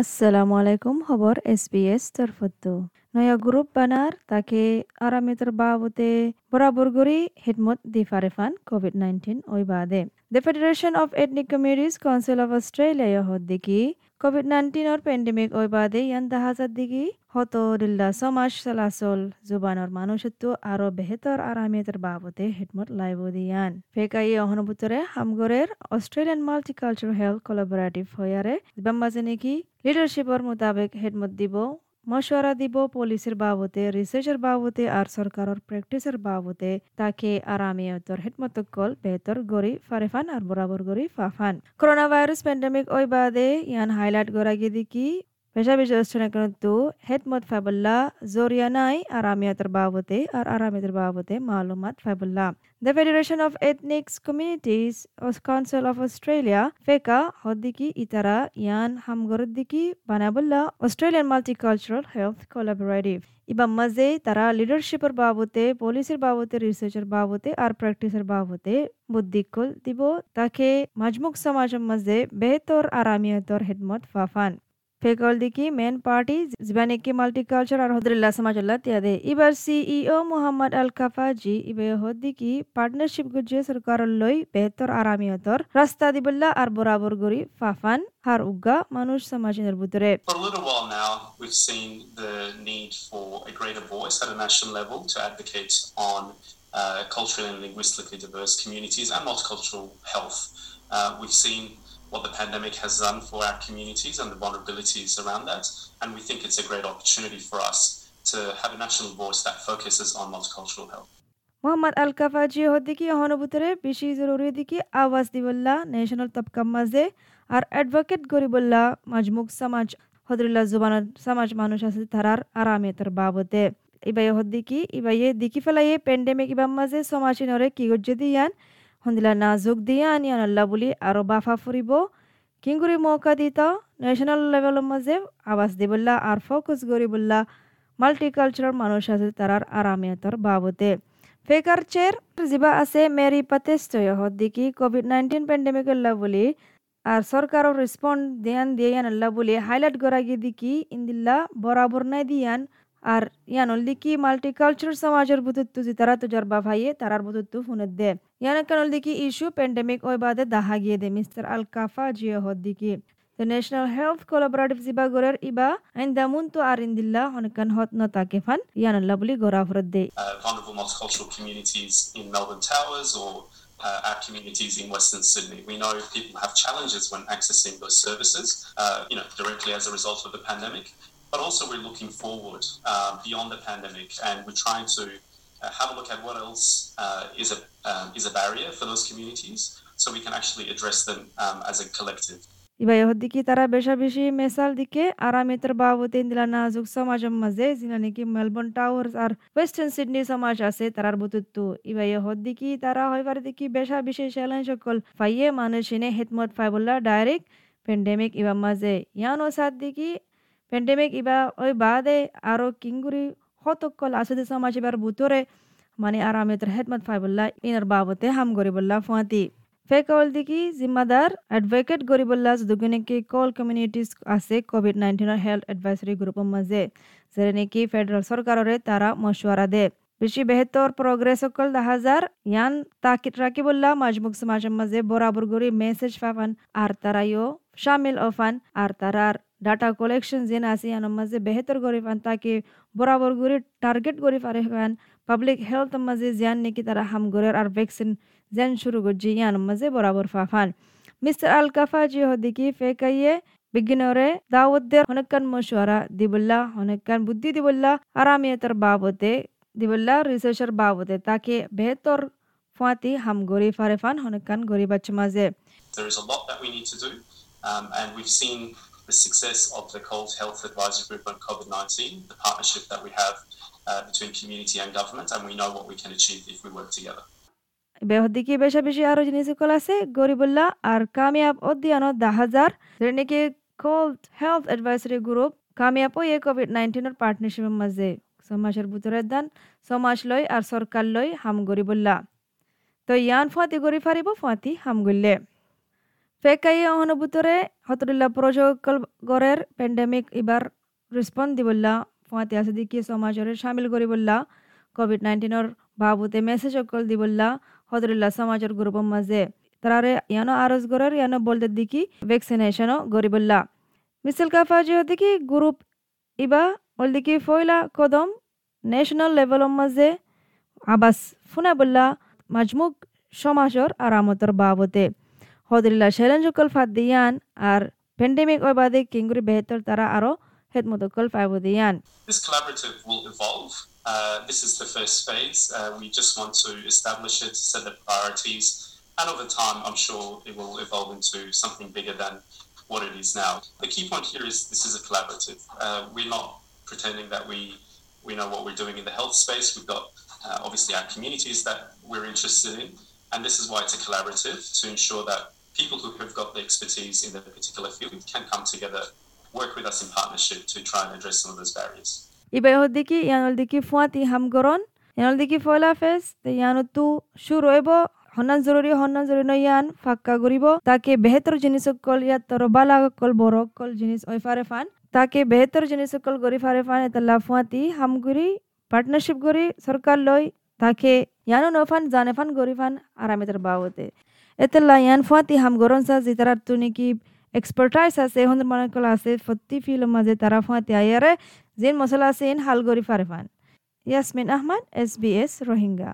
আসসালামু আলাইকুম খবর এস তরফত নয়া গ্রুপ বানার, তাকে আরামিতর বাবতে বরাবর গরি হিদমত দি ফারেফান কোভিড নাইন্টিন ওই বাদে। The federation of ethnic communities council of Australia হদ দিকি কোভিড নাইন্টিনের প্যান্ডেমিক ওই বাদে ইয়ান দাহাজার দিকি। হত দিল্লা সমাজ চলাচল জুবানৰ মানুষত্ব আৰু বেহেতৰ আৰামিয়তৰ বাবতে হিদমত লাইব দিয়ান ফেকাই অহনুভূতৰে হামগরের অস্ট্রেলিয়ান মাল্টিকালচার হেলথ কোলাবোরেটিভ হয়ারে বাম্বাজে নেকি লিডারশিপর মোতাবেক হেদমত দিব, মশওয়ারা দিব পুলিশের বাবতে রিসার্চের বাবতে আর সরকারের প্র্যাকটিসের বাবতে তাকে আরামিয়তর হেদমতকল বেহতর গরি ফারেফান আর বরাবর গরি ফাফান। করোনা ভাইরাস প্যান্ডেমিক ওই বাদে ইয়ান হাইলাইট গরাগি দিকি পেশা বিশেষণকন্তু হেদমত ফাইবুল্লাহ জরিয়া নাই আরামিয়তর বাবতে আর আরামিয়তর বাবতে মালুমাত ফাইবুল্লাহ The Federation of Ethnic Communities Council of Australia FECA হদ্দিকি ইতারা ইয়ান হামগরদ্দিকি বানাবুল্লা অস্ট্রেলিয়ান মাল্টিকালচারাল হেলথ কোলাবোরেটিভ ইবাম মাঝে তারা লিডারশিপের বাবতে পুলিশের বাবতে রিসার্চের বাবতে আর প্র্যাকটিসের বাবতে বুদ্ধিকল দিব তাকে মাজমুক সমাজের মাঝে বেহতর আরামিয়তর হেদমত ফাফান ফেকল দিকি মেন পার্টি জিবানে কি মাল্টি কালচার আর হদরিল্লা সমাজল্লা তিয়াদে ইবার সিইও মোহাম্মদ আল কাফা জি ইবে হদিকি পার্টনারশিপ গুজে সরকার লই বেহতর আরামিয়তর রাস্তা দিবল্লা আর বরাবর গরি ফাফান হার উগা মানুষ সমাজের ভিতরে Uh, culturally and linguistically diverse communities and multicultural health. Uh, we've seen what the pandemic has done for our communities and the vulnerabilities around that. And we think it's a great opportunity for us to have a national voice that focuses on multicultural health. Mohammad আল কাফাজি হদ্দিকি অহনুভূতরে বেশি জরুরি দিকি আওয়াজ দিবল্লা national তবকা মাঝে আর advocate Garibullah মাজমুক সমাজ হদরুল্লাহ জুবান সমাজ মানুষ আছে তারার আরামিয়তর বাবতে ইবাই হদ্দিকি ইবাইয়ে দিকি ফেলাইয়ে পেন্ডেমিক ইবাম মাঝে সমাজীনরে কি গজ্জে দিয়ান হন্দিলা না যোগ দিয়ান ইয়ান আল্লাহ বুলি আৰু বাফা ফুৰিব কিংগুৰি মৌকা দিতা ন্যাশনাল লেভেলৰ মাজে আৱাজ দিবল্লা আর ফোকাস গরিবুল্লা মাল্টিকালচারাল মানুষ আছে তারার আরামিয়তর বাবতে ফেকার চের জিবা আছে মেরি পাতেস্তয় হদ্দিকি কোভিড নাইন্টিন পেন্ডেমিকল্লা বুলি আর সরকারও রেসপন্ড দিয়ান দিয়ান আল্লাহ বলি হাইলাইট গরাগি দিকি ইন্দিল্লা বরাবর নাই দিয়ান আর ইয়ানোর দিকে মাল্টিকালচার সমাজের বুধত্ব যে তারা তজর্বা ভাইয়ে তারার বুধত্ব ফোনে দে ইয়ানকান দিকে ইস্যু প্যান্ডেমিক ওই বাদে দাহা গিয়ে দে মিস্টার আল কাফা জিয় হদ দিকে দ্য ন্যাশনাল হেলথ কোলাবরেটিভ জিবাগরের ইবা আইন দামুন তো আর ইন্দিল্লা অনেকান হত ন তাকে ফান ইয়ানল্লা বলি গড়া ভরত দে uh, uh, our communities in Western Sydney. We know people have challenges when accessing those services, uh, you know, directly as a result of the pandemic. But also we're looking forward uh, beyond the pandemic, and we're trying to uh, have a look at what else uh, is a um, is a barrier for those communities, so we can actually address them um, as a collective. ইবাই হদ্দিকি তারা বেশা বেশি মেসাল দিকে আরামিতর বাবতে ইন্দিলা নাজুক সমাজের মাঝে জিনা নাকি Melbourne towers আর western Sydney সমাজ আছে তারার বুতুত্তু ইবাই হদ্দিকি তারা হইবার দিকি বেশা বেশি চ্যালেঞ্জ সকল ফাইয়ে মানুষ এনে হেতমত ফাইবুল্লাহ ডাইরেক্ট পেন্ডেমিক ইবা মাঝে ইয়ানো সাত দিকি পেন্ডেমিক ইবা ওই বাদে আরও কিঙ্গুরি হতকল আসতে সমাজ এবার বুতরে মানে আরামিতর হেতমত ফাইবুল্লাহ ইনার বাবতে হাম গরিবুল্লাহ ফুয়াতি ফেকল দিকি জিম্মাদার এডভোকেট গরিবুল্লাহ দুগুনেকি কল কমিউনিটিস আছে কোভিড নাইন্টিনের হেলথ এডভাইসরি গ্রুপের মাঝে যেটা নাকি ফেডারেল সরকারের তারা মশওয়ারা দে বেশি বেহতর প্রগ্রেস সকল দেখা যার ইয়ান তাকিদ রাকিবুল্লাহ মাজমুক সমাজের মাঝে বরাবর গরি মেসেজ পাফান আর তারাইও শামিল অফান আর তারার ডাটা কালেকশন যেন আছে ইয়ানোর মাঝে বেহতর গরি ফান তাকে বরাবর গরি টার্গেট গরি পারে ফান পাবলিক হেলথ মাঝে জিয়ান নাকি তারা হাম গরের আর ভ্যাকসিন যেন শুরু করছি ইয়ান মাঝে বরাবর ফাফান মিস্টার আল কাফাজি হদিকি ফেকাইয়ে বিজ্ঞানরে দাওয়াতদের অনেকখান মশওয়ারা দিবল্লা অনেকখান বুদ্ধি দিবল্লা আরামিয়তার বাবতে দিবল্লা রিসার্চের বাবতে তাকে বেহতর ফুয়াতি হাম গরি ফারেফান অনেকখান গরি বাচ্চা মাঝে There is a lot that we need to do, um, and we've seen the success of the Cold Health Advisory Group on COVID 19, the partnership that we have uh, between community and government, and we know what we can achieve if we work together. বেহদিকি বেশা বেশি আরও জিনিস সকল আছে গরিবুল্লাহ আর কামিয়াব অধ্যয়ন দা হাজার যেটা নাকি কোল্ড হেলথ অ্যাডভাইসারি গ্রুপ কামিয়াব ওই কোভিড নাইন্টিনের পার্টনারশিপের মাঝে সমাজের ভিতরের দান সমাজ লই আর সরকার লই হাম গরিবুল্লাহ তো ইয়ান ফুয়াতি গরি ফারিব ফুয়াতি হাম গল্লে ফেকাই অনুভূতরে হতরুল্লাহ প্রযোগকল গড়ের পেন্ডেমিক এবার রেসপন্স দিবল্লা ফুয়াতি আছে সমাজরে সামিল করিবল্লা কোভিড নাইন্টিনের বাবুতে মেসেজ অকল দিবল্লা হদরুল্লাহ সমাজের গ্রুপের মাঝে তারারে ইয়ানো আরজ গড়ের ইয়ানো বলতে দিকি ভ্যাকসিনেশনও গরিবল্লা মিছিল কাফা দিকি গ্রুপ ইবা দিকি ফয়লা কদম ন্যাশনাল লেভেলের মাঝে আবাস ফুনা বললা মাজমুক সমাজর আরামতর বাবতে হদরিল্লা চ্যালেঞ্জকল ফাদ দিয়ান আর প্যান্ডেমিক ওই বাদে কিংগুরি বেহতর তারা আরো হেদমতকল five দিয়ান This collaborative will evolve. Uh, this is the first phase. Uh, we just want to establish it, set the priorities, and over time, I'm sure it will evolve into something bigger than what it is now. The key point here is this is a collaborative. Uh, we're not pretending that we we know what we're doing in the health space. We've got uh, obviously our communities that we're interested in, and this is why it's a collaborative to ensure that people who have got the expertise in a particular field can come together, work with us in partnership to try and address some of those barriers. Foila fes te yano tu শুরু হইব হন্নান জরুরি হন্নান জরুরি নয়ান ফাক্কা করিব তাকে বেহেতর জিনিস call ইয়াত তর বালা call বড় কল জিনিস ওই ফারে ফান তাকে বেহেতর জিনিস কল গরি ফারে ফান এটা লাফুয়াতি হামগুরি পার্টনারশিপ গরি সরকার লই তাকে ইয়ানো নফান জানে ফান গরি ফান আরামিতার বাবতে এতেলা ইয়ান ফুয়াতি হাম গরন সা জিতারার তুনি কি এক্সপার্টাইজ আছে হন্দের মনে কল আছে ফতি ফিল মাঝে তারা ফুয়াতি আয়ারে জিন মশলা আছে ইন হাল গরি ফারে fun Yasmin Ahmad S B S Rohingya